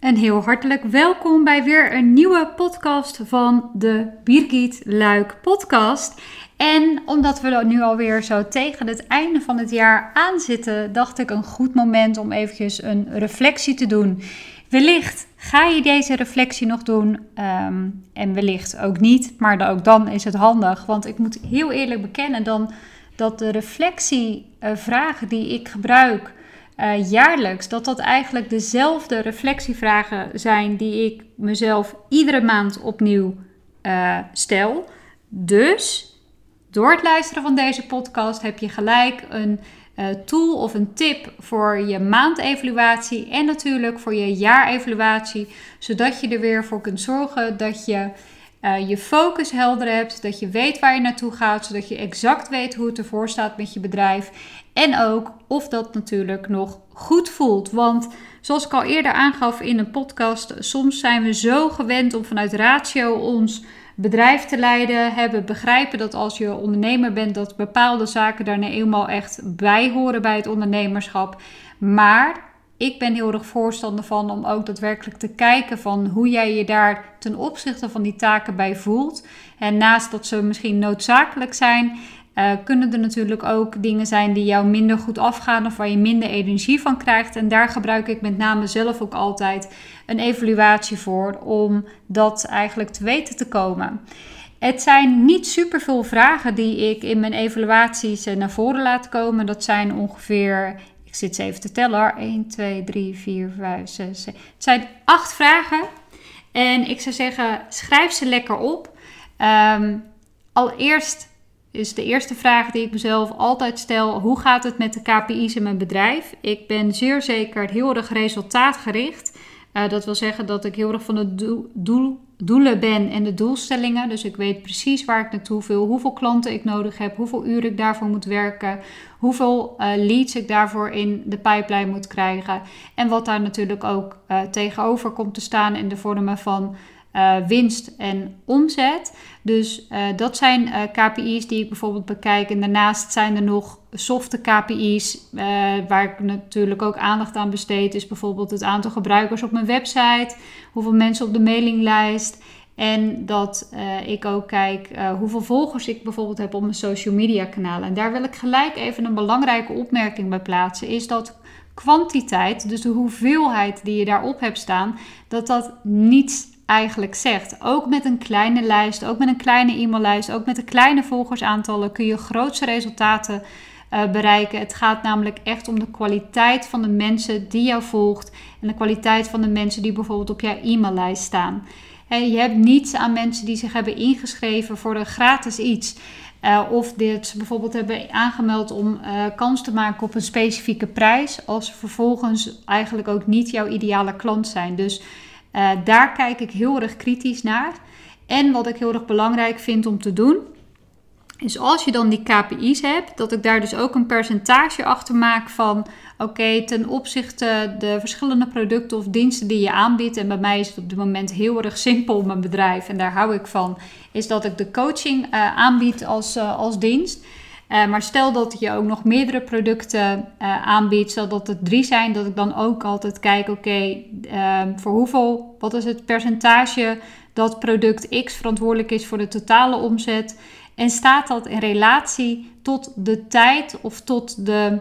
En heel hartelijk welkom bij weer een nieuwe podcast van de Birgit Luik podcast. En omdat we nu alweer zo tegen het einde van het jaar aanzitten, dacht ik een goed moment om eventjes een reflectie te doen. Wellicht ga je deze reflectie nog doen ehm, en wellicht ook niet, maar ook dan is het handig. Want ik moet heel eerlijk bekennen dan dat de reflectievragen die ik gebruik uh, jaarlijks, dat dat eigenlijk dezelfde reflectievragen zijn die ik mezelf iedere maand opnieuw uh, stel. Dus door het luisteren van deze podcast heb je gelijk een uh, tool of een tip voor je maandevaluatie en natuurlijk voor je jaarevaluatie, zodat je er weer voor kunt zorgen dat je uh, je focus helder hebt, dat je weet waar je naartoe gaat, zodat je exact weet hoe het ervoor staat met je bedrijf. En ook of dat natuurlijk nog goed voelt. Want zoals ik al eerder aangaf in een podcast, soms zijn we zo gewend om vanuit ratio ons bedrijf te leiden, hebben begrijpen dat als je ondernemer bent, dat bepaalde zaken daar nou eenmaal echt bij horen bij het ondernemerschap. Maar ik ben heel erg voorstander van om ook daadwerkelijk te kijken van hoe jij je daar ten opzichte van die taken bij voelt. En naast dat ze misschien noodzakelijk zijn, uh, kunnen er natuurlijk ook dingen zijn die jou minder goed afgaan of waar je minder energie van krijgt. En daar gebruik ik met name zelf ook altijd een evaluatie voor om dat eigenlijk te weten te komen. Het zijn niet superveel vragen die ik in mijn evaluaties eh, naar voren laat komen. Dat zijn ongeveer ik zit ze even te tellen 1, 2, 3, 4, 5, 6, 7. Het zijn acht vragen. En ik zou zeggen, schrijf ze lekker op. Um, allereerst is de eerste vraag die ik mezelf altijd stel: hoe gaat het met de KPI's in mijn bedrijf? Ik ben zeer zeker heel erg resultaatgericht. Uh, dat wil zeggen dat ik heel erg van het doel, doel doelen ben en de doelstellingen. Dus ik weet precies waar ik naartoe wil, hoeveel klanten ik nodig heb, hoeveel uren ik daarvoor moet werken, hoeveel uh, leads ik daarvoor in de pipeline moet krijgen. En wat daar natuurlijk ook uh, tegenover komt te staan in de vormen van uh, winst en omzet. Dus uh, dat zijn uh, KPI's die ik bijvoorbeeld bekijk. En daarnaast zijn er nog softe KPI's, waar ik natuurlijk ook aandacht aan besteed. Is bijvoorbeeld het aantal gebruikers op mijn website, hoeveel mensen op de mailinglijst. En dat ik ook kijk hoeveel volgers ik bijvoorbeeld heb op mijn social media kanalen. En daar wil ik gelijk even een belangrijke opmerking bij plaatsen. Is dat kwantiteit, dus de hoeveelheid die je daarop hebt staan, dat dat niets eigenlijk zegt. Ook met een kleine lijst, ook met een kleine e-maillijst, ook met de kleine volgersaantallen kun je grootste resultaten uh, bereiken. Het gaat namelijk echt om de kwaliteit van de mensen die jou volgt en de kwaliteit van de mensen die bijvoorbeeld op jouw e-maillijst staan. je hebt niets aan mensen die zich hebben ingeschreven voor een gratis iets. Uh, of dit bijvoorbeeld hebben aangemeld om uh, kans te maken op een specifieke prijs, als ze vervolgens eigenlijk ook niet jouw ideale klant zijn. Dus uh, daar kijk ik heel erg kritisch naar. En wat ik heel erg belangrijk vind om te doen, is als je dan die KPI's hebt, dat ik daar dus ook een percentage achter maak van oké, ten opzichte de verschillende producten of diensten die je aanbiedt. En bij mij is het op dit moment heel erg simpel, mijn bedrijf, en daar hou ik van, is dat ik de coaching uh, aanbied als, uh, als dienst. Uh, maar stel dat je ook nog meerdere producten uh, aanbiedt, stel dat het drie zijn, dat ik dan ook altijd kijk, oké, uh, voor hoeveel, wat is het percentage dat product X verantwoordelijk is voor de totale omzet? En staat dat in relatie tot de tijd of tot de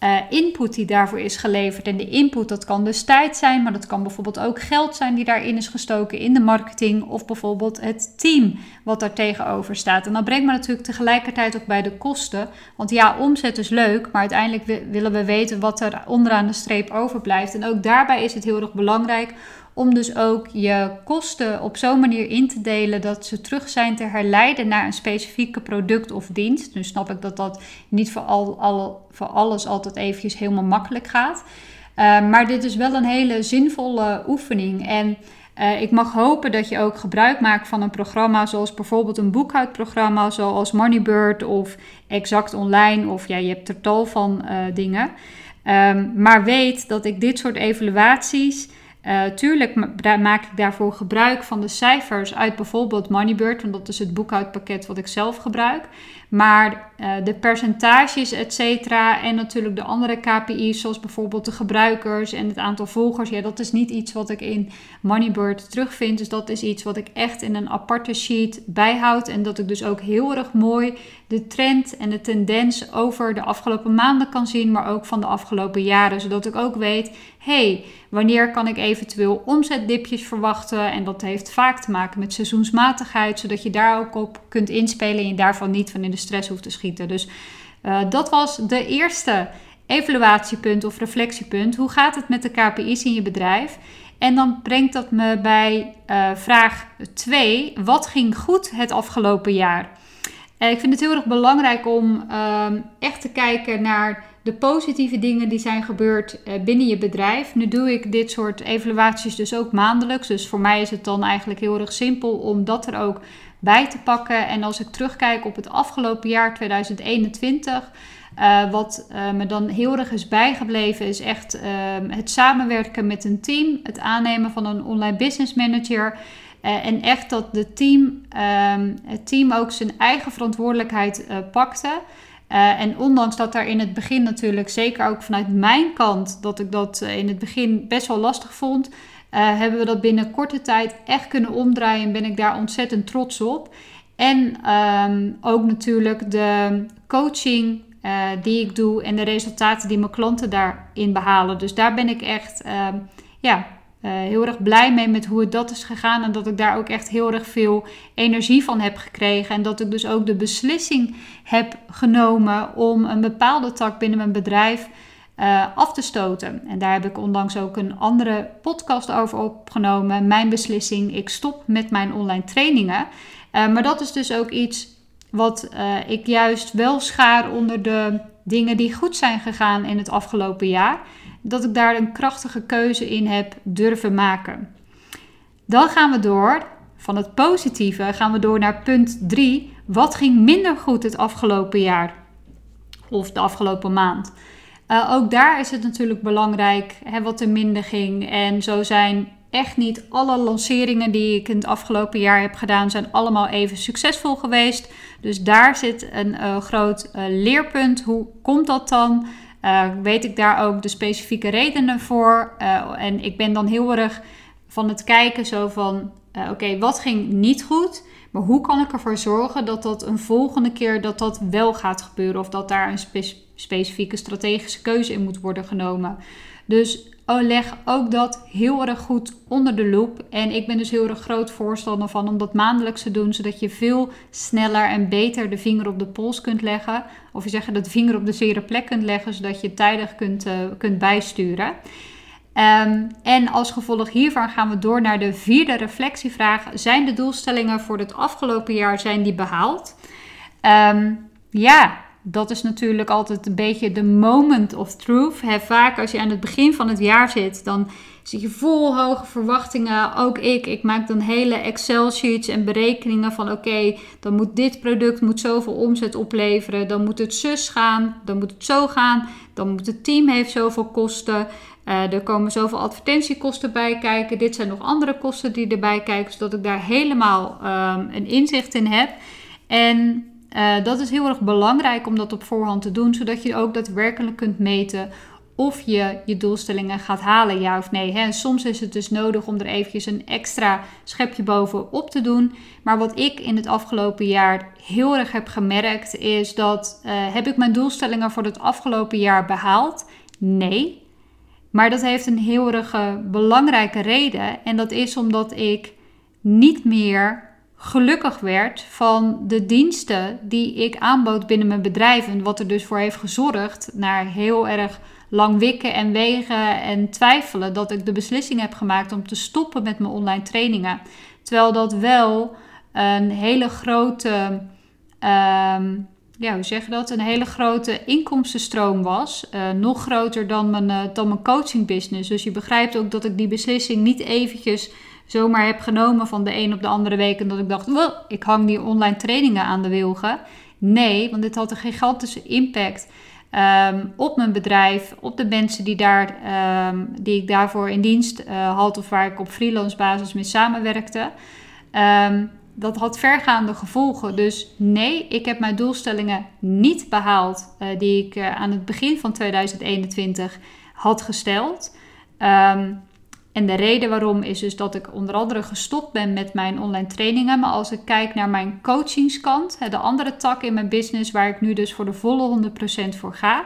uh, input die daarvoor is geleverd. En de input, dat kan dus tijd zijn, maar dat kan bijvoorbeeld ook geld zijn die daarin is gestoken in de marketing. Of bijvoorbeeld het team wat daar tegenover staat. En dat brengt me natuurlijk tegelijkertijd ook bij de kosten. Want ja, omzet is leuk, maar uiteindelijk willen we weten wat er onderaan de streep overblijft. En ook daarbij is het heel erg belangrijk om dus ook je kosten op zo'n manier in te delen dat ze terug zijn te herleiden naar een specifieke product of dienst. Nu snap ik dat dat niet voor, al, voor alles altijd eventjes helemaal makkelijk gaat. Uh, maar dit is wel een hele zinvolle oefening. En uh, ik mag hopen dat je ook gebruik maakt van een programma zoals bijvoorbeeld een boekhoudprogramma zoals Moneybird of Exact Online of ja, je hebt er tal van uh, dingen. Um, maar weet dat ik dit soort evaluaties Uh, tuurlijk maak ik daarvoor gebruik van de cijfers uit bijvoorbeeld Moneybird, want dat is het boekhoudpakket wat ik zelf gebruik. Maar uh, de percentages, et cetera, en natuurlijk de andere KPI's, zoals bijvoorbeeld de gebruikers en het aantal volgers, ja, dat is niet iets wat ik in Moneybird terugvind. Dus dat is iets wat ik echt in een aparte sheet bijhoud. En dat ik dus ook heel erg mooi de trend en de tendens over de afgelopen maanden kan zien, maar ook van de afgelopen jaren. Zodat ik ook weet, hey, wanneer kan ik eventueel omzetdipjes verwachten? En dat heeft vaak te maken met seizoensmatigheid, zodat je daar ook op kunt inspelen en je daarvan niet van in de stress hoeft te schieten. Dus uh, dat was de eerste evaluatiepunt of reflectiepunt. Hoe gaat het met de KPI's in je bedrijf? En dan brengt dat me bij uh, vraag 2. Wat ging goed het afgelopen jaar? Uh, ik vind het heel erg belangrijk om uh, echt te kijken naar de positieve dingen die zijn gebeurd uh, binnen je bedrijf. Nu doe ik dit soort evaluaties dus ook maandelijks. Dus voor mij is het dan eigenlijk heel erg simpel om dat er ook bij te pakken. En als ik terugkijk op het afgelopen jaar 2021. Uh, wat uh, me dan heel erg is bijgebleven is echt het samenwerken met een team, het aannemen van een online business manager. En echt dat de team, um, het team ook zijn eigen verantwoordelijkheid pakte. En ondanks dat daar in het begin natuurlijk, zeker ook vanuit mijn kant, dat ik dat in het begin best wel lastig vond, hebben we dat binnen korte tijd echt kunnen omdraaien en ben ik daar ontzettend trots op. En um, ook natuurlijk de coaching die ik doe en de resultaten die mijn klanten daarin behalen. Dus daar ben ik echt uh, ja, uh, heel erg blij mee met hoe het dat is gegaan. En dat ik daar ook echt heel erg veel energie van heb gekregen. En dat ik dus ook de beslissing heb genomen om een bepaalde tak binnen mijn bedrijf af te stoten. En daar heb ik onlangs ook een andere podcast over opgenomen. Mijn beslissing, ik stop met mijn online trainingen. maar dat is dus ook iets wat ik juist wel schaar onder de dingen die goed zijn gegaan in het afgelopen jaar. Dat ik daar een krachtige keuze in heb durven maken. Dan gaan we door. Van het positieve gaan we door naar punt 3. Wat ging minder goed het afgelopen jaar? Of de afgelopen maand? Uh, ook daar is het natuurlijk belangrijk hè, wat er minder ging. En zo zijn echt niet alle lanceringen die ik in het afgelopen jaar heb gedaan, zijn allemaal even succesvol geweest. Dus daar zit een uh, groot uh, leerpunt. Hoe komt dat dan? Uh, weet ik daar ook de specifieke redenen voor? en ik ben dan heel erg van het kijken zo van, oké, wat ging niet goed? Maar hoe kan ik ervoor zorgen dat dat een volgende keer dat dat wel gaat gebeuren? Of dat daar een spe specifieke strategische keuze in moet worden genomen? Dus leg ook dat heel erg goed onder de loep. En ik ben dus heel erg groot voorstander van om dat maandelijks te doen, zodat je veel sneller en beter de vinger op de pols kunt leggen. Of je zegt dat de vinger op de zere plek kunt leggen, zodat je tijdig kunt, uh, kunt bijsturen. Um, en als gevolg hiervan gaan we door naar de vierde reflectievraag. Zijn de doelstellingen voor het afgelopen jaar zijn die behaald? Um, ja, dat is natuurlijk altijd een beetje de moment of truth. Vaak als je aan het begin van het jaar zit, dan zit je vol hoge verwachtingen. Ook ik, ik maak dan hele Excel-sheets en berekeningen van oké, dan moet dit product moet zoveel omzet opleveren. Dan moet het zus gaan, dan moet het zo gaan. Dan moet het team heeft zoveel kosten. Uh, er komen zoveel advertentiekosten bij kijken. Dit zijn nog andere kosten die erbij kijken, zodat ik daar helemaal um, een inzicht in heb. En uh, dat is heel erg belangrijk om dat op voorhand te doen, zodat je ook daadwerkelijk kunt meten of je je doelstellingen gaat halen, ja of nee. En soms is het dus nodig om er eventjes een extra schepje bovenop te doen. Maar wat ik in het afgelopen jaar heel erg heb gemerkt, is dat uh, heb ik mijn doelstellingen voor het afgelopen jaar behaald? Nee. Maar dat heeft een heel erg belangrijke reden. En dat is omdat ik niet meer gelukkig werd van de diensten die ik aanbood binnen mijn bedrijf. En wat er dus voor heeft gezorgd naar heel erg lang wikken en wegen en twijfelen dat ik de beslissing heb gemaakt om te stoppen met mijn online trainingen. Terwijl dat wel een hele grote, um, ja, hoe zeg dat? Een hele grote inkomstenstroom was. Uh, nog groter dan mijn, uh, dan mijn coaching business. Dus je begrijpt ook dat ik die beslissing niet eventjes zomaar heb genomen van de een op de andere week. En dat ik dacht, well, ik hang die online trainingen aan de wilgen. Nee, want dit had een gigantische impact Ehm, op mijn bedrijf, op de mensen die, daar, ehm, die ik daarvoor in dienst uh, had of waar ik op freelance basis mee samenwerkte. Um, dat had vergaande gevolgen. Dus nee, ik heb mijn doelstellingen niet behaald uh, die ik uh, aan het begin van 2021 had gesteld. En de reden waarom is dus dat ik onder andere gestopt ben met mijn online trainingen. Maar als ik kijk naar mijn coachingskant, de andere tak in mijn business waar ik nu dus voor de volle 100% voor ga,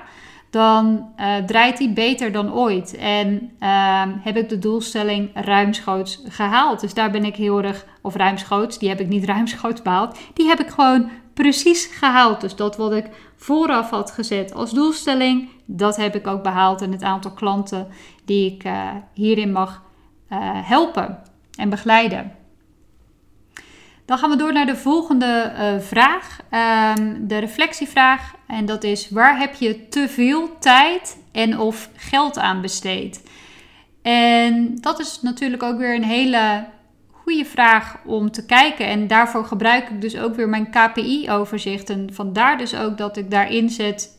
dan uh, draait die beter dan ooit. En uh, heb ik de doelstelling ruimschoots gehaald. Dus daar ben ik heel erg, of ruimschoots, die heb ik niet ruimschoots behaald. Die heb ik gewoon precies gehaald. Dus dat wat ik vooraf had gezet als doelstelling, dat heb ik ook behaald. En het aantal klanten die ik uh, hierin mag uh, helpen en begeleiden. Dan gaan we door naar de volgende uh, vraag, um, de reflectievraag. En dat is: waar heb je te veel tijd en of geld aan besteed? En dat is natuurlijk ook weer een hele goede vraag om te kijken. En daarvoor gebruik ik dus ook weer mijn KPI-overzicht. En vandaar dus ook dat ik daarin zet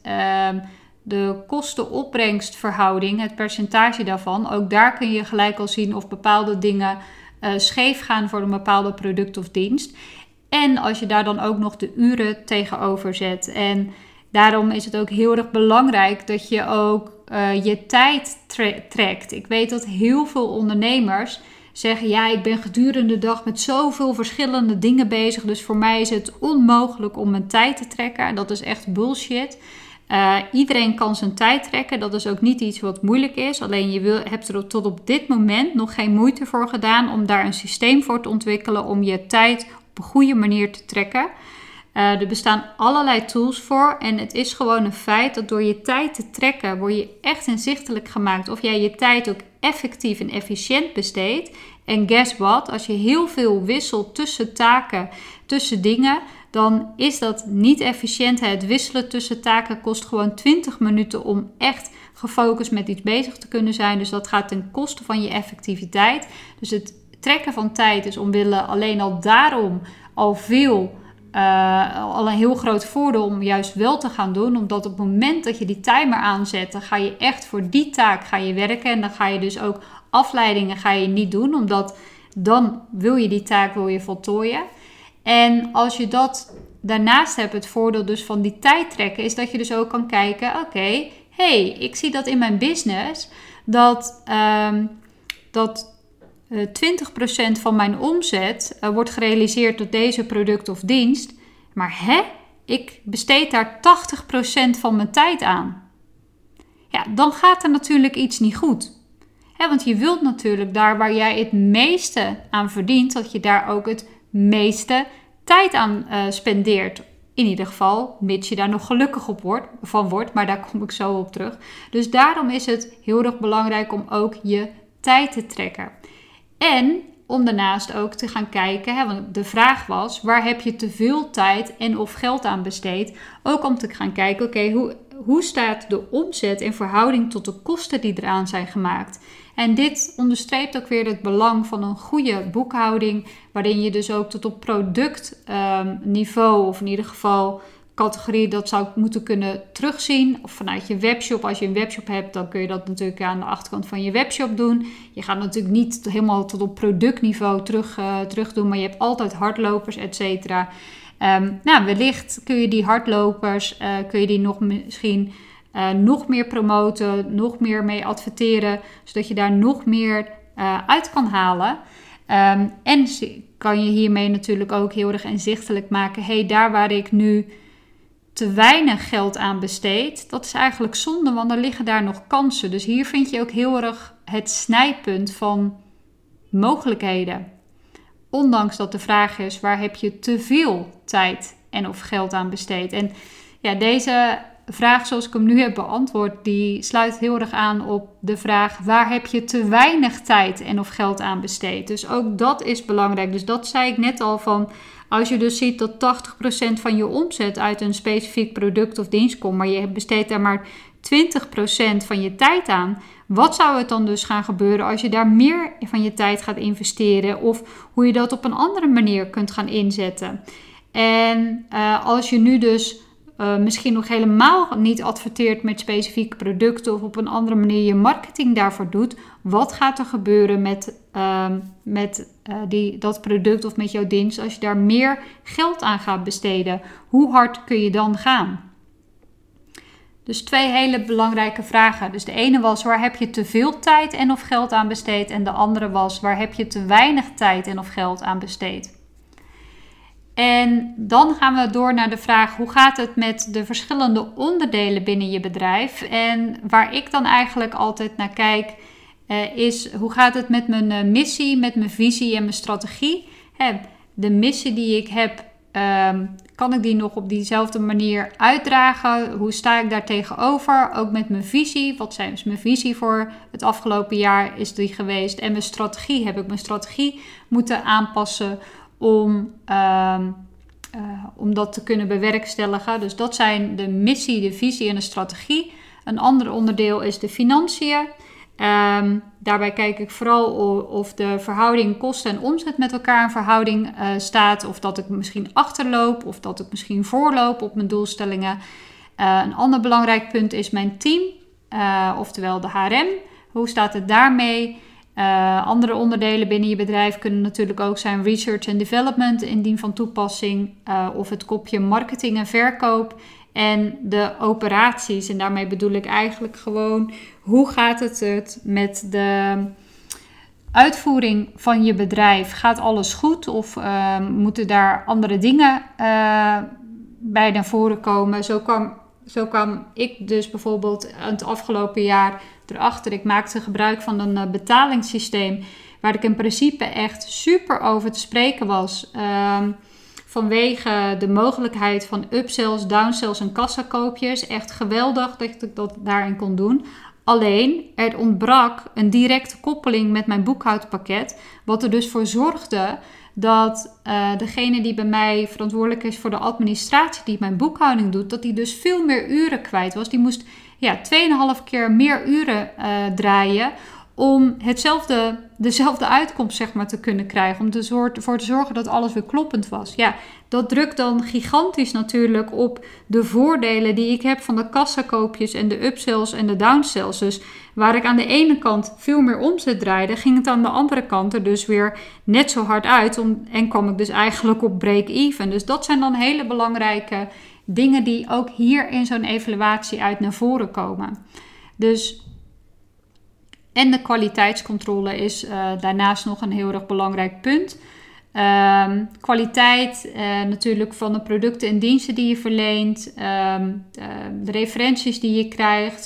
um, de kosten-opbrengstverhouding, het percentage daarvan. Ook daar kun je gelijk al zien of bepaalde dingen uh, scheef gaan voor een bepaalde product of dienst. En als je daar dan ook nog de uren tegenover zet. En daarom is het ook heel erg belangrijk dat je ook uh, je tijd trekt. Ik weet dat heel veel ondernemers zeggen: Ja, ik ben gedurende de dag met zoveel verschillende dingen bezig. Dus voor mij is het onmogelijk om mijn tijd te trekken. En dat is echt bullshit. Uh, iedereen kan zijn tijd trekken. Dat is ook niet iets wat moeilijk is. Alleen je wil, hebt er tot op dit moment nog geen moeite voor gedaan om daar een systeem voor te ontwikkelen om je tijd op een goede manier te trekken. Uh, er bestaan allerlei tools voor en het is gewoon een feit dat door je tijd te trekken word je echt inzichtelijk gemaakt of jij je tijd ook effectief en efficiënt besteedt. En guess what? Als je heel veel wisselt tussen taken, tussen dingen, dan is dat niet efficiënt. Het wisselen tussen taken kost gewoon 20 minuten om echt gefocust met iets bezig te kunnen zijn. Dus dat gaat ten koste van je effectiviteit. Dus het trekken van tijd is omwille alleen al daarom al veel. Uh, al een heel groot voordeel om juist wel te gaan doen. Omdat op het moment dat je die timer aanzet, dan ga je echt voor die taak ga je werken. En dan ga je dus ook afleidingen ga je niet doen. Omdat dan wil je die taak wil je voltooien. En als je dat daarnaast hebt, het voordeel dus van die tijd trekken, is dat je dus ook kan kijken: oké, hey, ik zie dat in mijn business dat, um, dat eh, 20% van mijn omzet uh, wordt gerealiseerd door deze product of dienst. Maar hè, ik besteed daar 80% van mijn tijd aan. Ja, dan gaat er natuurlijk iets niet goed. Hè, want je wilt natuurlijk daar waar jij het meeste aan verdient, dat je daar ook het meeste tijd aan uh, spendeert. In ieder geval, mits je daar nog gelukkig op wordt, van wordt, maar daar kom ik zo op terug. Dus daarom is het heel erg belangrijk om ook je tijd te trekken. En om daarnaast ook te gaan kijken, hè, want de vraag was: waar heb je te veel tijd en of geld aan besteed? Ook om te gaan kijken, oké, hoe, hoe staat de omzet in verhouding tot de kosten die eraan zijn gemaakt? En dit onderstreept ook weer het belang van een goede boekhouding, waarin je dus ook tot op productniveau, um, of in ieder geval categorie, dat zou moeten kunnen terugzien. Of vanuit je webshop. Als je een webshop hebt, dan kun je dat natuurlijk aan de achterkant van je webshop doen. Je gaat natuurlijk niet helemaal tot op productniveau terug, uh, terug doen, maar je hebt altijd hardlopers, et cetera. Um, nou, wellicht kun je die hardlopers, uh, kun je die nog misschien uh, nog meer promoten, nog meer mee adverteren, zodat je daar nog meer uit kan halen. Um, en kan je hiermee natuurlijk ook heel erg inzichtelijk maken: hey, daar waar ik nu te weinig geld aan besteed, dat is eigenlijk zonde, want er liggen daar nog kansen. Dus hier vind je ook heel erg het snijpunt van mogelijkheden. Ondanks dat de vraag is: waar heb je te veel tijd en of geld aan besteed? En ja, deze vraag zoals ik hem nu heb beantwoord, die sluit heel erg aan op de vraag: waar heb je te weinig tijd en of geld aan besteed? Dus ook dat is belangrijk. Dus dat zei ik net al van. Als je dus ziet dat 80% van je omzet uit een specifiek product of dienst komt, maar je besteedt daar maar 20% van je tijd aan. Wat zou het dan dus gaan gebeuren als je daar meer van je tijd gaat investeren? Of hoe je dat op een andere manier kunt gaan inzetten? En uh, als je nu dus uh, misschien nog helemaal niet adverteert met specifieke producten of op een andere manier je marketing daarvoor doet, wat gaat er gebeuren met, uh, met uh, die, dat product of met jouw dienst als je daar meer geld aan gaat besteden? Hoe hard kun je dan gaan? Dus twee hele belangrijke vragen. Dus de ene was waar heb je te veel tijd en of geld aan besteed? En de andere was waar heb je te weinig tijd en of geld aan besteed? En dan gaan we door naar de vraag hoe gaat het met de verschillende onderdelen binnen je bedrijf? En waar ik dan eigenlijk altijd naar kijk, uh, is hoe gaat het met mijn uh, missie, met mijn visie en mijn strategie? De missie die ik heb, um, kan ik die nog op diezelfde manier uitdragen? Hoe sta ik daar tegenover? Ook met mijn visie. Wat zijn dus mijn visie voor het afgelopen jaar is die geweest? En mijn strategie. Heb ik mijn strategie moeten aanpassen om, uh, uh, om dat te kunnen bewerkstelligen? Dus dat zijn de missie, de visie en de strategie. Een ander onderdeel is de financiën. Um, daarbij kijk ik vooral of de verhouding kosten en omzet met elkaar in verhouding uh, staat. Of dat ik misschien achterloop of dat ik misschien voorloop op mijn doelstellingen. Uh, een ander belangrijk punt is mijn team, oftewel de HRM. Hoe staat het daarmee? Andere onderdelen binnen je bedrijf kunnen natuurlijk ook zijn research en development indien van toepassing. of het kopje marketing en verkoop en de operaties. En daarmee bedoel ik eigenlijk gewoon hoe gaat het, met de uitvoering van je bedrijf? Gaat alles goed of uh, moeten daar andere dingen uh, bij naar voren komen? Zo kwam, zo kwam ik dus bijvoorbeeld het afgelopen jaar erachter. Ik maakte gebruik van een uh, betalingssysteem waar ik in principe echt super over te spreken was. Ehm, vanwege de mogelijkheid van upsells, downsells en kassakoopjes. Echt geweldig dat ik dat daarin kon doen. Alleen, er ontbrak een directe koppeling met mijn boekhoudpakket. Wat er dus voor zorgde dat uh, degene die bij mij verantwoordelijk is voor de administratie, die mijn boekhouding doet, dat die dus veel meer uren kwijt was. Die moest ja, 2,5 keer meer uren uh, draaien om hetzelfde, dezelfde uitkomst zeg maar, te kunnen krijgen. Om ervoor te zorgen dat alles weer kloppend was. Ja, dat drukt dan gigantisch natuurlijk op de voordelen die ik heb van de kassakoopjes en de upsells en de downsells. Dus waar ik aan de ene kant veel meer omzet draaide, ging het aan de andere kant er dus weer net zo hard uit. Om, en kwam ik dus eigenlijk op break-even. Dus dat zijn dan hele belangrijke dingen die ook hier in zo'n evaluatie uit naar voren komen. Dus en de kwaliteitscontrole is uh, daarnaast nog een heel erg belangrijk punt. Um, kwaliteit uh, natuurlijk van de producten en diensten die je verleent, um, uh, de referenties die je krijgt,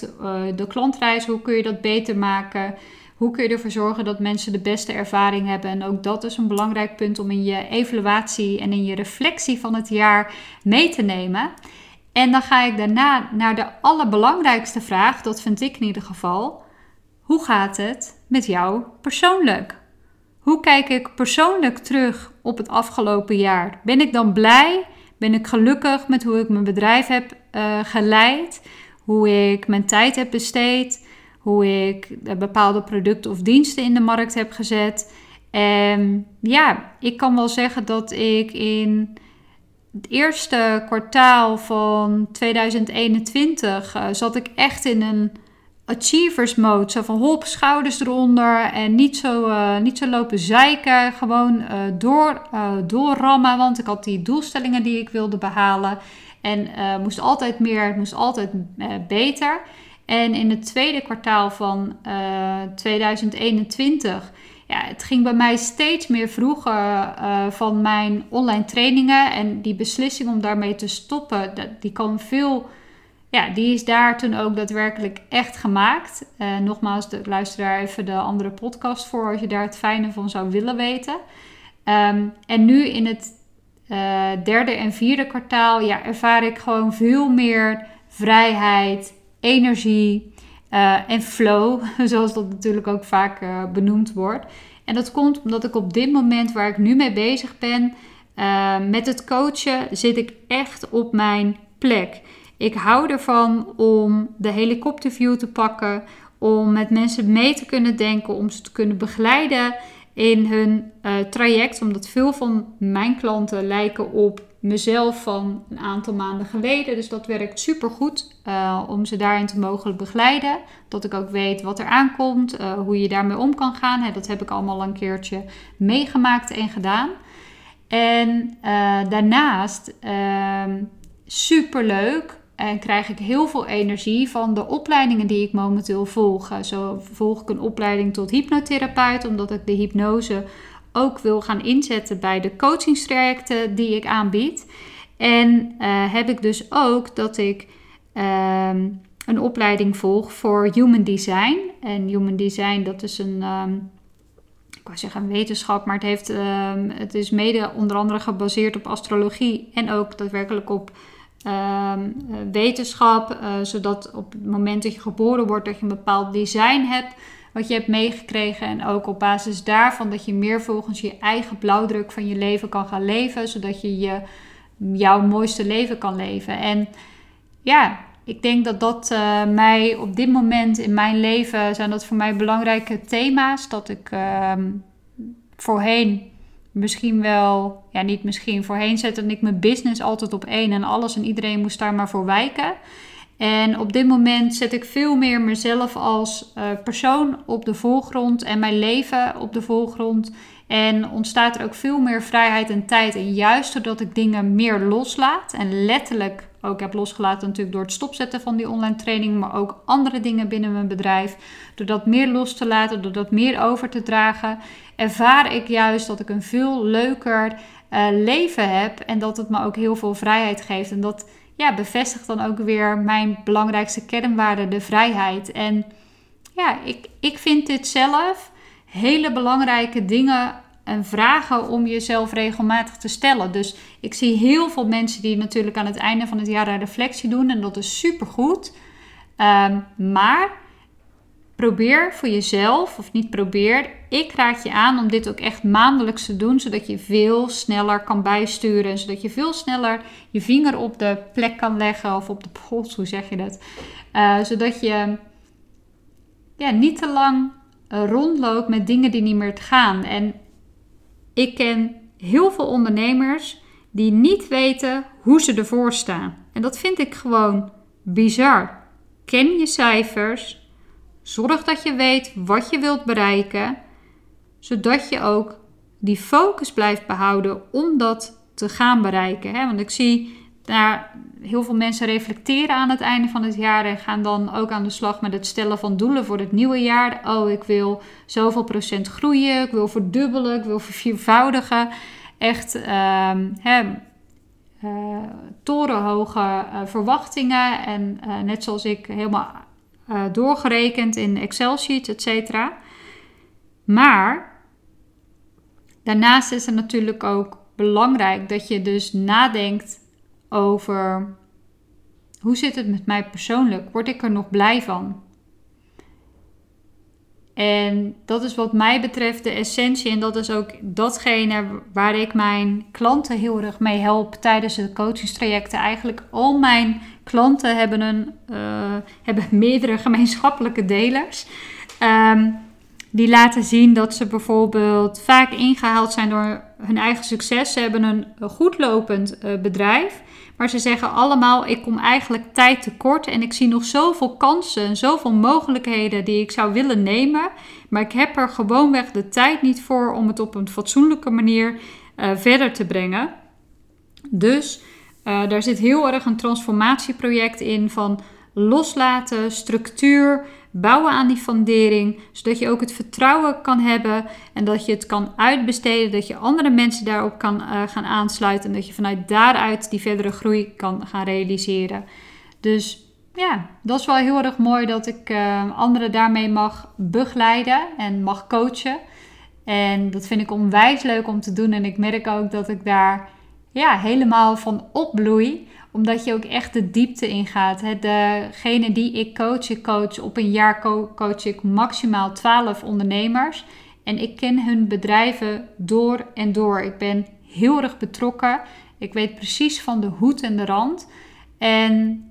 de klantreis, hoe kun je dat beter maken? Hoe kun je ervoor zorgen dat mensen de beste ervaring hebben? En ook dat is een belangrijk punt om in je evaluatie en in je reflectie van het jaar mee te nemen. En dan ga ik daarna naar de allerbelangrijkste vraag, dat vind ik in ieder geval. Hoe gaat het met jou persoonlijk? Hoe kijk ik persoonlijk terug op het afgelopen jaar? Ben ik dan blij? Ben ik gelukkig met hoe ik mijn bedrijf heb uh, geleid? Hoe ik mijn tijd heb besteed? Hoe ik uh, bepaalde producten of diensten in de markt heb gezet? En ja, ik kan wel zeggen dat ik in het eerste kwartaal van 2021 uh, zat ik echt in een achievers mode. Zo van hop, schouders eronder en niet zo, uh, niet zo lopen zeiken. Gewoon uh, door, doorrammen, want ik had die doelstellingen die ik wilde behalen. En moest altijd meer, moest altijd beter. En in het tweede kwartaal van 2021... Ja, het ging bij mij steeds meer vroeger van mijn online trainingen. En die beslissing om daarmee te stoppen, die kan veel ja, die is daar toen ook daadwerkelijk echt gemaakt. Uh, nogmaals, luister daar even de andere podcast voor als je daar het fijne van zou willen weten. Um, en nu in het derde en vierde kwartaal ja, ervaar ik gewoon veel meer vrijheid, energie uh, en flow, zoals dat natuurlijk ook vaak benoemd wordt. En dat komt omdat ik op dit moment waar ik nu mee bezig ben, met het coachen, zit ik echt op mijn plek. Ik hou ervan om de helikopterview te pakken, om met mensen mee te kunnen denken, om ze te kunnen begeleiden in hun traject. Omdat veel van mijn klanten lijken op mezelf van een aantal maanden geleden. Dus dat werkt super goed uh, om ze daarin te mogen begeleiden. Dat ik ook weet wat er aankomt, uh, hoe je daarmee om kan gaan. dat heb ik allemaal een keertje meegemaakt en gedaan. En uh, daarnaast ehm, super leuk en krijg ik heel veel energie van de opleidingen die ik momenteel volg. Zo volg ik een opleiding tot hypnotherapeut, omdat ik de hypnose ook wil gaan inzetten bij de coachingstrajecten die ik aanbied. En uh, heb ik dus ook dat ik uh, een opleiding volg voor Human Design. En Human Design, dat is een, um, ik wou zeggen een wetenschap, maar het, heeft, um, het is mede onder andere gebaseerd op astrologie en ook daadwerkelijk op um, wetenschap. Uh, zodat op het moment dat je geboren wordt, dat je een bepaald design hebt wat je hebt meegekregen. En ook op basis daarvan dat je meer volgens je eigen blauwdruk van je leven kan gaan leven. Zodat je, je jouw mooiste leven kan leven. En ja, ik denk dat dat uh, mij op dit moment in mijn leven zijn dat voor mij belangrijke thema's. Dat ik uh, voorheen misschien wel, ja niet misschien, voorheen zette ik mijn business altijd op één en alles en iedereen moest daar maar voor wijken. En op dit moment zet ik veel meer mezelf als uh, persoon op de voorgrond en mijn leven op de voorgrond. En ontstaat er ook veel meer vrijheid en tijd. En juist doordat ik dingen meer loslaat en letterlijk ook heb losgelaten natuurlijk door het stopzetten van die online training, maar ook andere dingen binnen mijn bedrijf. Door dat meer los te laten, door dat meer over te dragen, ervaar ik juist dat ik een veel leuker uh, leven heb en dat het me ook heel veel vrijheid geeft. En dat ja, bevestigt dan ook weer mijn belangrijkste kernwaarde, de vrijheid. En ja, ik, ik vind dit zelf hele belangrijke dingen en vragen om jezelf regelmatig te stellen. Dus ik zie heel veel mensen die natuurlijk aan het einde van het jaar een reflectie doen en dat is super goed. Um, maar probeer voor jezelf, of niet probeer, ik raad je aan om dit ook echt maandelijks te doen, zodat je veel sneller kan bijsturen. Zodat je veel sneller je vinger op de plek kan leggen, of op de pols, hoe zeg je dat? Uh, zodat je ja, niet te lang rondloopt met dingen die niet meer te gaan. En ik ken heel veel ondernemers die niet weten hoe ze ervoor staan. En dat vind ik gewoon bizar. Ken je cijfers, Zorg dat je weet wat je wilt bereiken, zodat je ook die focus blijft behouden om dat te gaan bereiken. Hè? Want ik zie daar heel veel mensen reflecteren aan het einde van het jaar en gaan dan ook aan de slag met het stellen van doelen voor het nieuwe jaar. Oh, ik wil zoveel procent groeien, ik wil verdubbelen, ik wil verviervoudigen. Echt um, hè, uh, torenhoge uh, verwachtingen. En uh, net zoals ik helemaal uh, doorgerekend in Excel sheets, et cetera. Maar daarnaast is het natuurlijk ook belangrijk dat je dus nadenkt over hoe zit het met mij persoonlijk? Word ik er nog blij van? En dat is wat mij betreft de essentie. En dat is ook datgene waar ik mijn klanten heel erg mee help tijdens de coachingstrajecten. Eigenlijk al mijn klanten hebben, een, uh, hebben meerdere gemeenschappelijke delers. Um, die laten zien dat ze bijvoorbeeld vaak ingehaald zijn door hun eigen succes. Ze hebben een goed lopend uh, bedrijf. Maar ze zeggen allemaal: ik kom eigenlijk tijd tekort en ik zie nog zoveel kansen en zoveel mogelijkheden die ik zou willen nemen. Maar ik heb er gewoonweg de tijd niet voor om het op een fatsoenlijke manier uh, verder te brengen. Dus uh, daar zit heel erg een transformatieproject in van loslaten, structuur, bouwen aan die fundering, zodat je ook het vertrouwen kan hebben en dat je het kan uitbesteden, dat je andere mensen daarop kan uh, gaan aansluiten en dat je vanuit daaruit die verdere groei kan gaan realiseren. Dus ja, dat is wel heel erg mooi dat ik uh, anderen daarmee mag begeleiden en mag coachen. En dat vind ik onwijs leuk om te doen en ik merk ook dat ik daar ja, helemaal van opbloei omdat je ook echt de diepte ingaat. Degene die ik coach, ik coach op een jaar coach ik maximaal 12 ondernemers. En ik ken hun bedrijven door en door. Ik ben heel erg betrokken. Ik weet precies van de hoed en de rand. En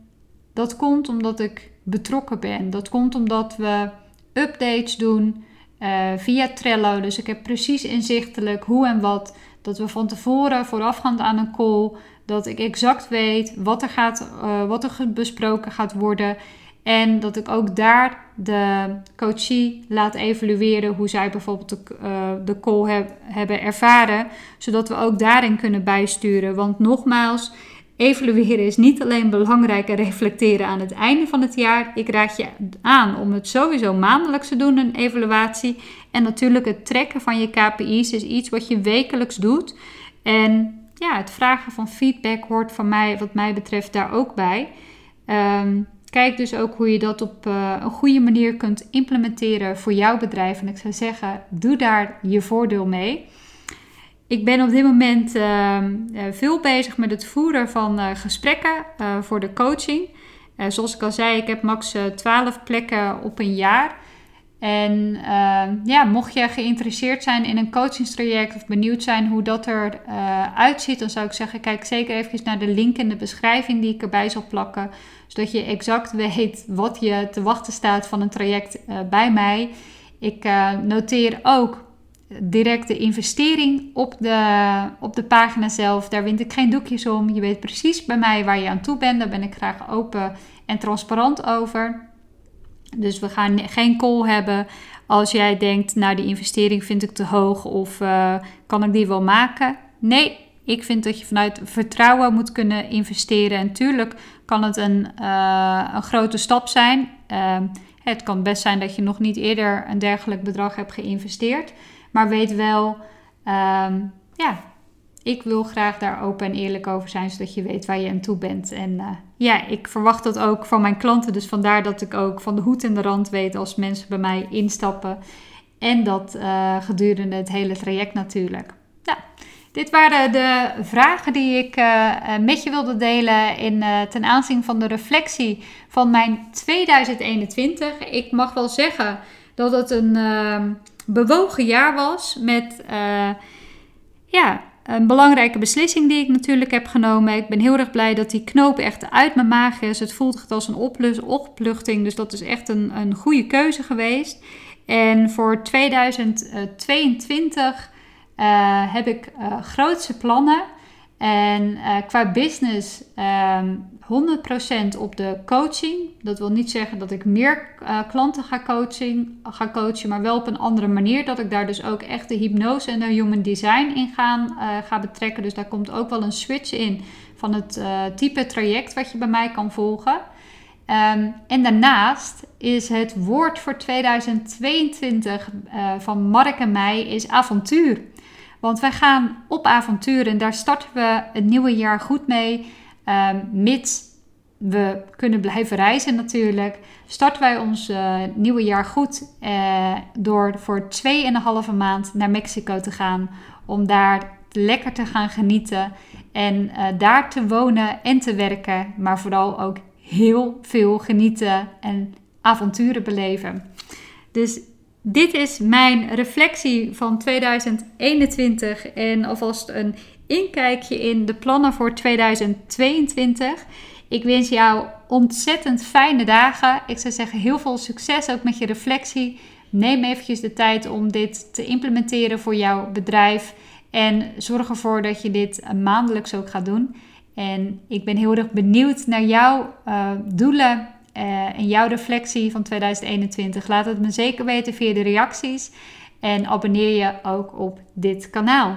dat komt omdat ik betrokken ben. Dat komt omdat we updates doen uh, via Trello. Dus ik heb precies inzichtelijk hoe en wat. Dat we van tevoren, voorafgaand aan een call, Dat ik exact weet wat er, gaat, uh, wat er besproken gaat worden. En dat ik ook daar de coachie laat evalueren hoe zij bijvoorbeeld de, uh, de call heb, hebben ervaren. Zodat we ook daarin kunnen bijsturen. Want nogmaals, evalueren is niet alleen belangrijk en reflecteren aan het einde van het jaar. Ik raad je aan om het sowieso maandelijks te doen, een evaluatie. En natuurlijk het trekken van je KPI's is iets wat je wekelijks doet. En ja, het vragen van feedback hoort van mij, wat mij betreft, daar ook bij. Um, Kijk dus ook hoe je dat op uh, een goede manier kunt implementeren voor jouw bedrijf. En ik zou zeggen, doe daar je voordeel mee. Ik ben op dit moment uh, veel bezig met het voeren van uh, gesprekken voor de coaching. zoals ik al zei, ik heb max 12 plekken op een jaar. En ja, mocht je geïnteresseerd zijn in een coachingstraject of benieuwd zijn hoe dat eruit uitziet, dan zou ik zeggen: kijk zeker even naar de link in de beschrijving die ik erbij zal plakken zodat je exact weet wat je te wachten staat van een traject uh, bij mij. Ik uh, noteer ook direct de investering op de, op de pagina zelf. Daar wint ik geen doekjes om. Je weet precies bij mij waar je aan toe bent. Daar ben ik graag open en transparant over. Dus we gaan geen call hebben als jij denkt, nou die investering vind ik te hoog of uh, kan ik die wel maken. Nee, ik vind dat je vanuit vertrouwen moet kunnen investeren. En tuurlijk kan het een, uh, een grote stap zijn. Uh, het kan best zijn dat je nog niet eerder een dergelijk bedrag hebt geïnvesteerd. Maar weet wel, um, ja, ik wil graag daar open en eerlijk over zijn, zodat je weet waar je aan toe bent. En uh, ja, ik verwacht dat ook van mijn klanten. Dus vandaar dat ik ook van de hoed in de rand weet als mensen bij mij instappen. En dat uh, gedurende het hele traject natuurlijk. Nou, dit waren de vragen die ik uh, met je wilde delen in, ten aanzien van de reflectie van mijn 2021. Ik mag wel zeggen dat het een uh, bewogen jaar was met ja, een belangrijke beslissing die ik natuurlijk heb genomen. Ik ben heel erg blij dat die knoop echt uit mijn maag is. Het voelt echt als een opluchting, dus dat is echt een, een goede keuze geweest. En voor 2022 uh, heb ik uh, grootse plannen. En uh, qua business ehm, 100% op de coaching. Dat wil niet zeggen dat ik meer klanten ga, coaching, ga coachen, maar wel op een andere manier. Dat ik daar dus ook echt de hypnose en de human design in gaan, ga betrekken. Dus daar komt ook wel een switch in van het type traject wat je bij mij kan volgen. Um, en daarnaast is het woord voor 2022 uh, van Mark en mij is avontuur. Want wij gaan op avontuur en daar starten we het nieuwe jaar goed mee. Um, mits we kunnen blijven reizen natuurlijk. Starten wij ons uh, nieuwe jaar goed uh, door voor 2,5 maand naar Mexico te gaan. Om daar lekker te gaan genieten. En uh, daar te wonen en te werken. Maar vooral ook heel veel genieten en avonturen beleven. Dus dit is mijn reflectie van 2021 en alvast een inkijkje in de plannen voor 2022. Ik wens jou ontzettend fijne dagen. Ik zou zeggen heel veel succes ook met je reflectie. Neem eventjes de tijd om dit te implementeren voor jouw bedrijf. En zorg ervoor dat je dit maandelijks ook gaat doen. En ik ben heel erg benieuwd naar jouw uh, doelen uh, en jouw reflectie van 2021. Laat het me zeker weten via de reacties. En abonneer je ook op dit kanaal.